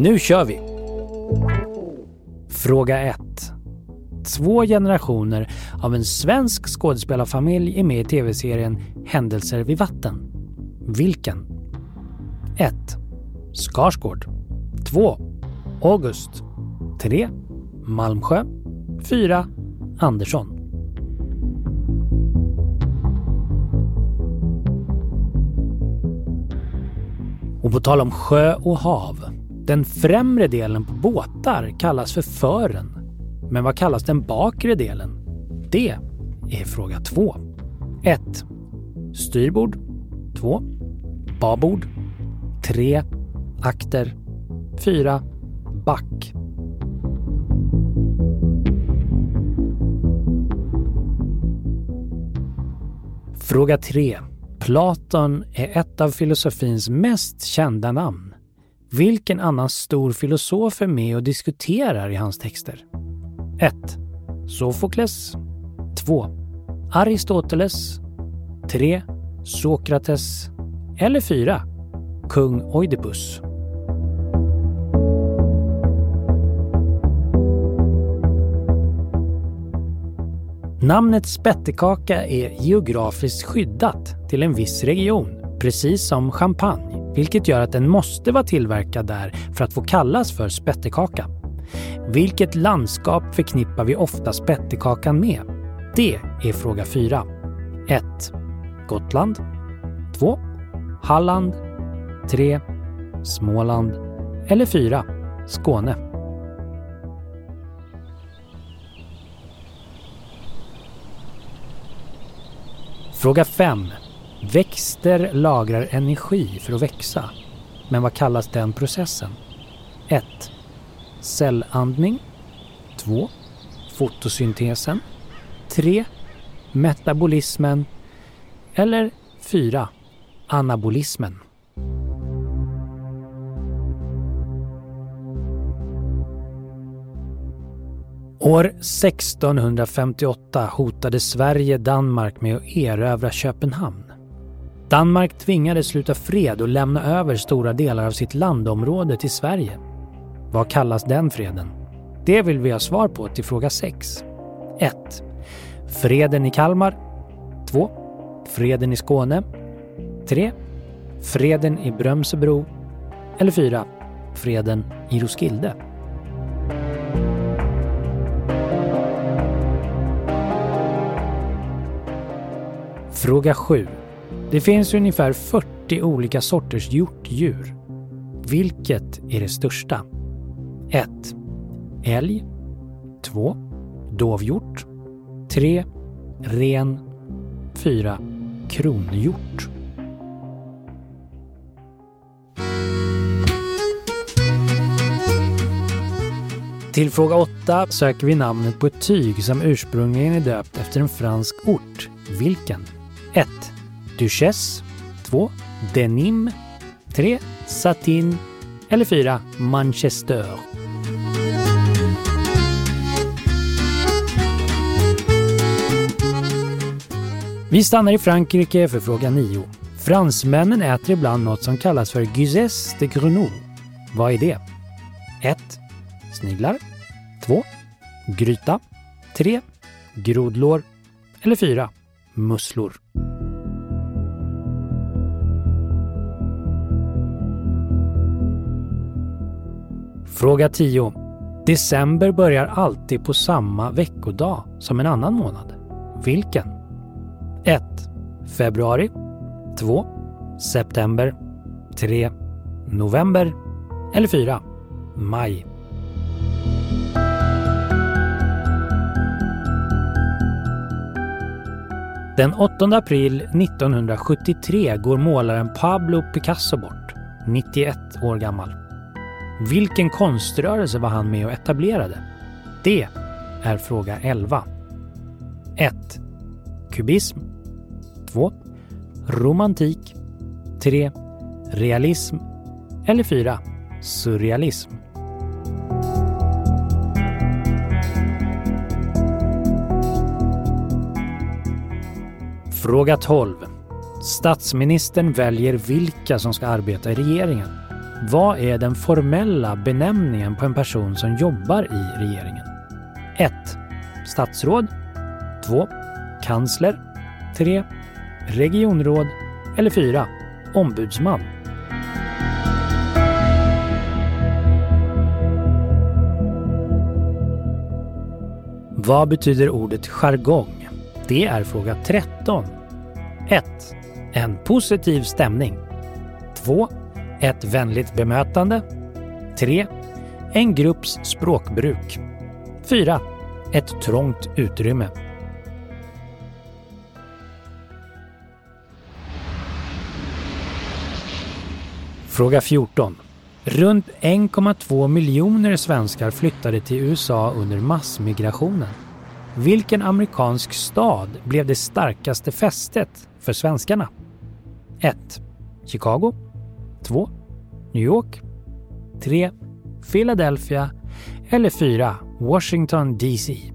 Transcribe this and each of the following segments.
Nu kör vi! Fråga 1. Två generationer av en svensk skådespelarfamilj är med i tv-serien Händelser vid vatten. Vilken? 1. Skarsgård 2. August 3. Malmsjö 4. Andersson Och på tal om sjö och hav. Den främre delen på båtar kallas för fören. Men vad kallas den bakre delen? Det är fråga 2. 1. Styrbord 2. Babord 3. Akter 4. Back Fråga 3. Platon är ett av filosofins mest kända namn. Vilken annan stor filosof är med och diskuterar i hans texter? 1. Sofokles 2. Aristoteles 3. Sokrates eller 4. Kung Oidipus. Namnet spettekaka är geografiskt skyddat till en viss region, precis som champagne, vilket gör att den måste vara tillverkad där för att få kallas för spettekaka. Vilket landskap förknippar vi ofta spettekakan med? Det är fråga 4. 1. Gotland 2. Halland 3. Småland eller 4. Skåne. Fråga 5. Växter lagrar energi för att växa. Men vad kallas den processen? 1. Cellandning 2. Fotosyntesen 3. Metabolismen eller 4. Anabolismen. År 1658 hotade Sverige Danmark med att erövra Köpenhamn. Danmark tvingades sluta fred och lämna över stora delar av sitt landområde till Sverige. Vad kallas den freden? Det vill vi ha svar på till fråga 6. 1. Freden i Kalmar 2. Freden i Skåne 3. Freden i Brömsebro eller 4. Freden i Roskilde. Fråga 7. Det finns ungefär 40 olika sorters hjortdjur. Vilket är det största? 1. Älg 2. Dovhjort 3. Ren 4. Kronhjort Till fråga 8 söker vi namnet på ett tyg som ursprungligen är döpt efter en fransk ort. Vilken? 1. Duchesse 2. Denim 3. Satin eller 4. Manchester. Vi stannar i Frankrike för fråga 9. Fransmännen äter ibland något som kallas för Guzès de Grenouille. Vad är det? 1. Sniglar 2. Gryta 3. Grodlår eller 4. Musslor. Fråga 10. December börjar alltid på samma veckodag som en annan månad. Vilken? 1. Februari 2. September 3. November eller 4. Maj. Den 8 april 1973 går målaren Pablo Picasso bort, 91 år gammal. Vilken konströrelse var han med och etablerade? Det är fråga 11. 1. Kubism 2. Romantik 3. Realism eller 4. Surrealism. Fråga 12. Statsministern väljer vilka som ska arbeta i regeringen. Vad är den formella benämningen på en person som jobbar i regeringen? 1. Statsråd 2. Kansler 3. Regionråd eller 4. Ombudsman. Vad betyder ordet jargong? Det är fråga 13. 1. En positiv stämning. 2. Ett vänligt bemötande. 3. En grupps språkbruk. 4. Ett trångt utrymme. Fråga 14. Runt 1,2 miljoner svenskar flyttade till USA under massmigrationen. Vilken amerikansk stad blev det starkaste fästet för svenskarna? 1. Chicago 2. New York 3. Philadelphia eller 4. Washington DC.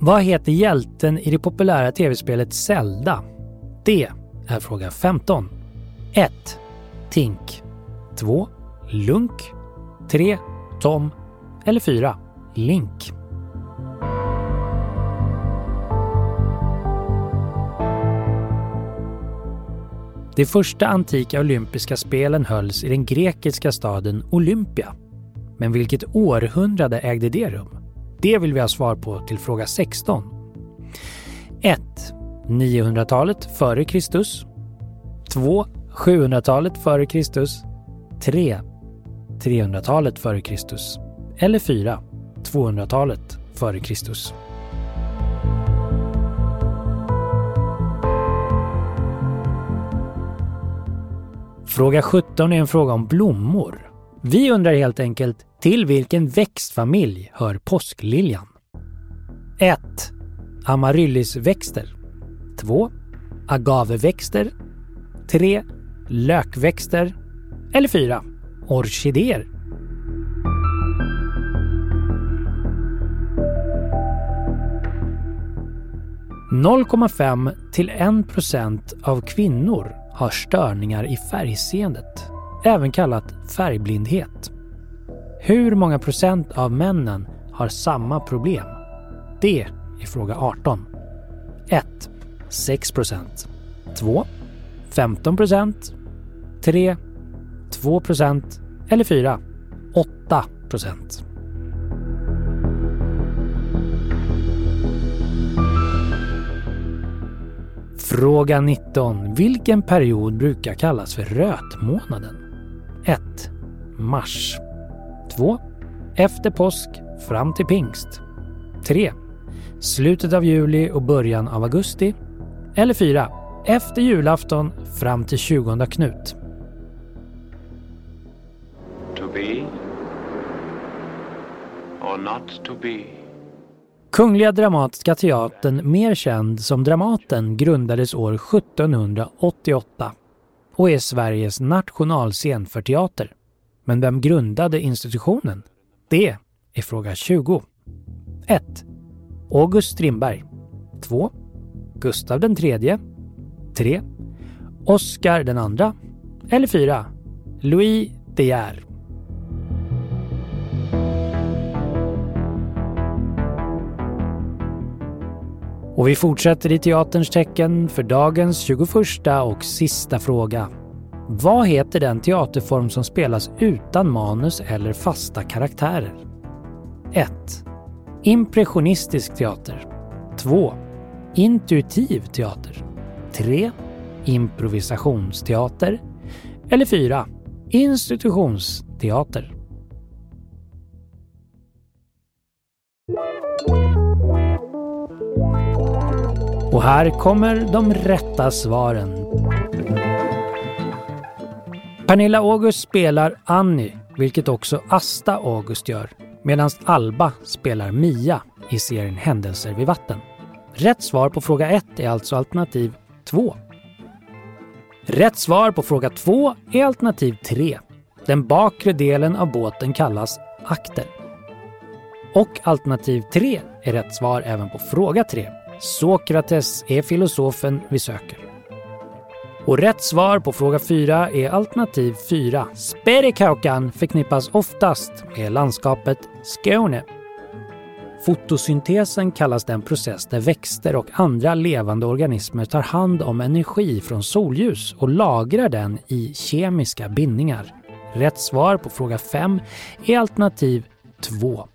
Vad heter hjälten i det populära tv-spelet Zelda? Det är fråga 15. 1. Tink 2. Lunk 3. Tom eller 4. Link. De första antika olympiska spelen hölls i den grekiska staden Olympia. Men vilket århundrade ägde det rum? Det vill vi ha svar på till fråga 16. 1. 900-talet före Kristus 2. 700-talet före Kristus 3. 300-talet före Kristus eller 4. 200-talet före Kristus. Fråga 17 är en fråga om blommor. Vi undrar helt enkelt till vilken växtfamilj hör påskliljan? 1. Amaryllisväxter 2. Agaveväxter 3. Lökväxter eller 4. Orkidéer. –0,5 till 1 procent av kvinnor har störningar i färgseendet, även kallat färgblindhet. Hur många procent av männen har samma problem? Det är fråga 18. 1. 6 procent. 2. 15 procent. 3. 2 procent. Eller 4. 8 procent. Fråga 19. Vilken period brukar kallas för rötmånaden? 1. Mars 2. Efter påsk fram till pingst 3. Slutet av juli och början av augusti eller 4. Efter julafton fram till 20 Knut. To be or not to be. Kungliga Dramatiska Teatern, mer känd som Dramaten, grundades år 1788 och är Sveriges nationalscen för teater. Men vem grundade institutionen? Det är fråga 20. 1. August Strindberg 2. Gustav III 3. Oscar den andra eller 4. Louis De Geer Och vi fortsätter i teaterns tecken för dagens 21 och sista fråga. Vad heter den teaterform som spelas utan manus eller fasta karaktärer? 1. Impressionistisk teater 2. Intuitiv teater 3. Improvisationsteater eller 4. Institutionsteater Och här kommer de rätta svaren. Pernilla August spelar Annie, vilket också Asta August gör, medan Alba spelar Mia i serien Händelser vid vatten. Rätt svar på fråga 1 är alltså alternativ 2. Rätt svar på fråga 2 är alternativ 3. Den bakre delen av båten kallas akter. Och alternativ 3 är rätt svar även på fråga 3. Sokrates är filosofen vi söker. Och rätt svar på fråga 4 är alternativ 4. Sperikaukan förknippas oftast med landskapet Skåne. Fotosyntesen kallas den process där växter och andra levande organismer tar hand om energi från solljus och lagrar den i kemiska bindningar. Rätt svar på fråga 5 är alternativ 2.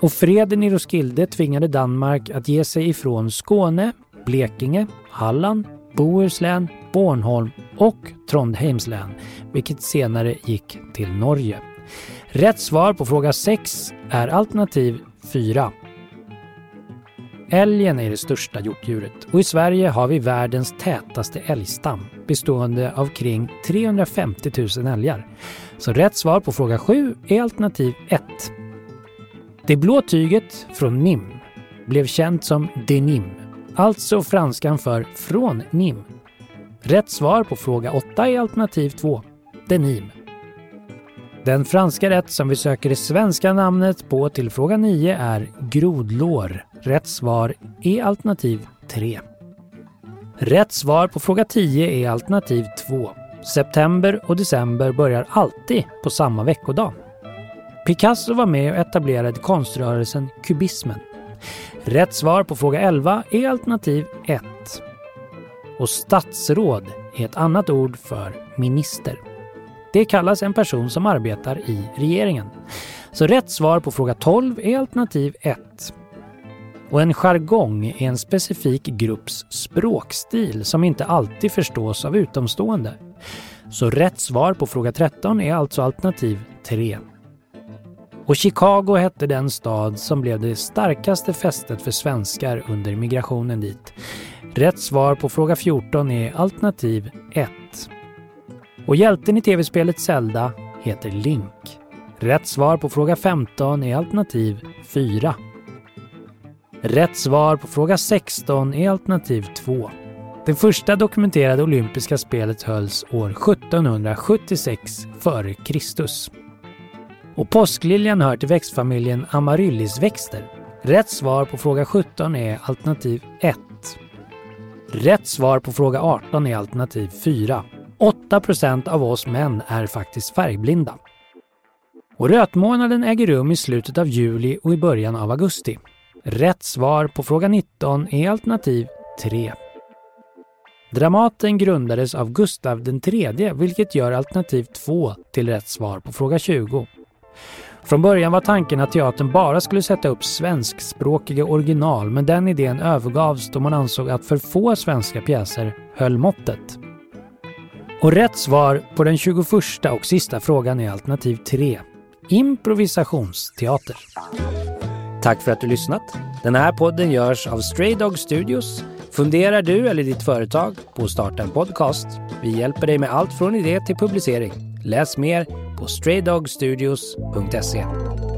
Och freden i Roskilde tvingade Danmark att ge sig ifrån Skåne, Blekinge, Halland, Bohuslän, Bornholm och Trondheims län, vilket senare gick till Norge. Rätt svar på fråga 6 är alternativ 4. Älgen är det största hjortdjuret och i Sverige har vi världens tätaste älgstam bestående av kring 350 000 älgar. Så rätt svar på fråga 7 är alternativ 1. Det blå tyget från Nim blev känt som denim, alltså franskan för från Nim. Rätt svar på fråga 8 är alternativ 2, denim. Den franska rätt som vi söker det svenska namnet på till fråga 9 är grodlår. Rätt svar är alternativ 3. Rätt svar på fråga 10 är alternativ 2. September och december börjar alltid på samma veckodag. Picasso var med och etablerade konströrelsen kubismen. Rätt svar på fråga 11 är alternativ 1. Och statsråd är ett annat ord för minister. Det kallas en person som arbetar i regeringen. Så rätt svar på fråga 12 är alternativ 1. Och en jargong är en specifik grupps språkstil som inte alltid förstås av utomstående. Så rätt svar på fråga 13 är alltså alternativ 3. Och Chicago hette den stad som blev det starkaste fästet för svenskar under migrationen dit. Rätt svar på fråga 14 är alternativ 1. Och hjälten i tv-spelet Zelda heter Link. Rätt svar på fråga 15 är alternativ 4. Rätt svar på fråga 16 är alternativ 2. Det första dokumenterade olympiska spelet hölls år 1776 f.Kr. Och påskliljan hör till växtfamiljen amaryllisväxter. Rätt svar på fråga 17 är alternativ 1. Rätt svar på fråga 18 är alternativ 4. 8% av oss män är faktiskt färgblinda. Och rötmånaden äger rum i slutet av juli och i början av augusti. Rätt svar på fråga 19 är alternativ 3. Dramaten grundades av Gustav III vilket gör alternativ 2 till rätt svar på fråga 20. Från början var tanken att teatern bara skulle sätta upp svenskspråkiga original men den idén övergavs då man ansåg att för få svenska pjäser höll måttet. Och rätt svar på den 21 och sista frågan är alternativ 3. Improvisationsteater. Tack för att du lyssnat. Den här podden görs av Stray Dog Studios. Funderar du eller ditt företag på att starta en podcast? Vi hjälper dig med allt från idé till publicering. Läs mer på straydogstudios.se.